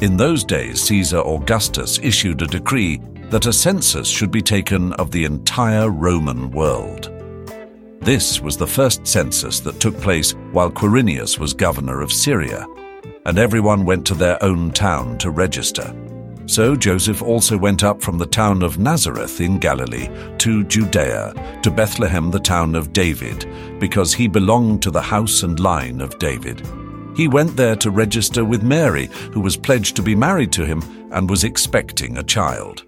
In those days, Caesar Augustus issued a decree that a census should be taken of the entire Roman world. This was the first census that took place while Quirinius was governor of Syria, and everyone went to their own town to register. So Joseph also went up from the town of Nazareth in Galilee to Judea, to Bethlehem, the town of David, because he belonged to the house and line of David. He went there to register with Mary, who was pledged to be married to him and was expecting a child.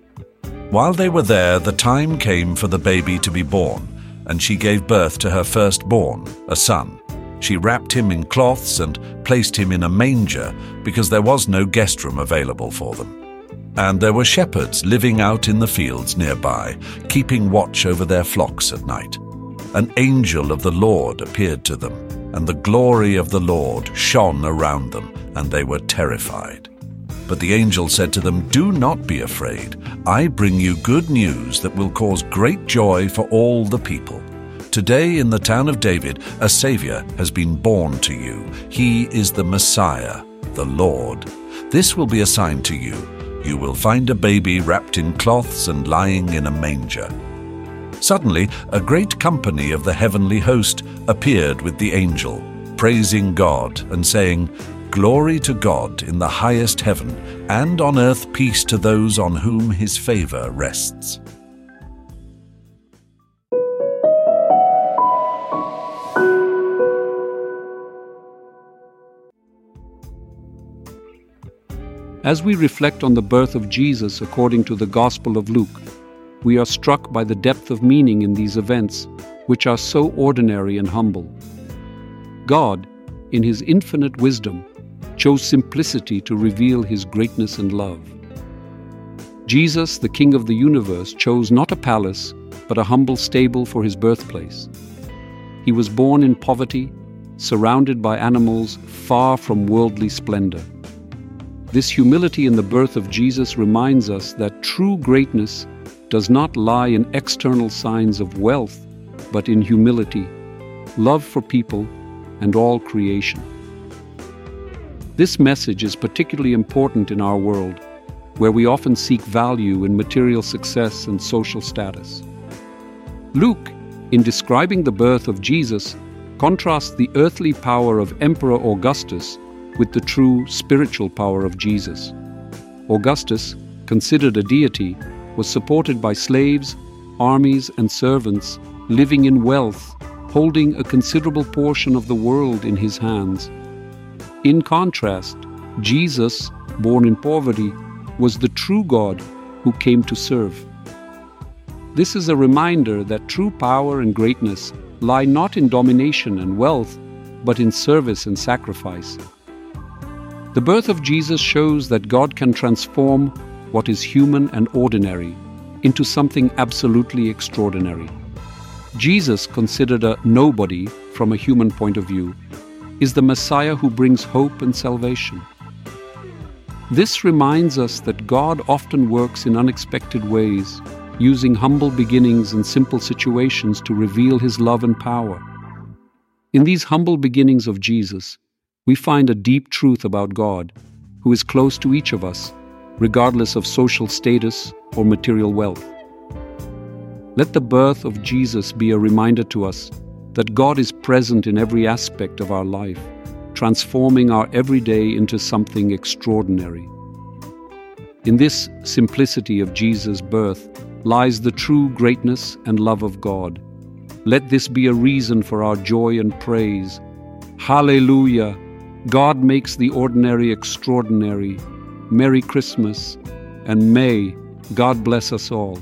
While they were there, the time came for the baby to be born, and she gave birth to her firstborn, a son. She wrapped him in cloths and placed him in a manger because there was no guest room available for them. And there were shepherds living out in the fields nearby, keeping watch over their flocks at night. An angel of the Lord appeared to them, and the glory of the Lord shone around them, and they were terrified. But the angel said to them, Do not be afraid. I bring you good news that will cause great joy for all the people. Today in the town of David, a Savior has been born to you. He is the Messiah, the Lord. This will be a sign to you you will find a baby wrapped in cloths and lying in a manger. Suddenly, a great company of the heavenly host appeared with the angel, praising God and saying, Glory to God in the highest heaven, and on earth peace to those on whom his favor rests. As we reflect on the birth of Jesus according to the Gospel of Luke, we are struck by the depth of meaning in these events, which are so ordinary and humble. God, in His infinite wisdom, chose simplicity to reveal His greatness and love. Jesus, the King of the universe, chose not a palace, but a humble stable for His birthplace. He was born in poverty, surrounded by animals far from worldly splendor. This humility in the birth of Jesus reminds us that true greatness does not lie in external signs of wealth, but in humility, love for people, and all creation. This message is particularly important in our world, where we often seek value in material success and social status. Luke, in describing the birth of Jesus, contrasts the earthly power of Emperor Augustus with the true spiritual power of Jesus. Augustus, considered a deity, was supported by slaves, armies, and servants living in wealth, holding a considerable portion of the world in his hands. In contrast, Jesus, born in poverty, was the true God who came to serve. This is a reminder that true power and greatness lie not in domination and wealth, but in service and sacrifice. The birth of Jesus shows that God can transform what is human and ordinary into something absolutely extraordinary. Jesus, considered a nobody from a human point of view, is the Messiah who brings hope and salvation. This reminds us that God often works in unexpected ways, using humble beginnings and simple situations to reveal his love and power. In these humble beginnings of Jesus, we find a deep truth about God, who is close to each of us, regardless of social status or material wealth. Let the birth of Jesus be a reminder to us that God is present in every aspect of our life, transforming our everyday into something extraordinary. In this simplicity of Jesus' birth lies the true greatness and love of God. Let this be a reason for our joy and praise. Hallelujah! God makes the ordinary extraordinary. Merry Christmas, and may God bless us all.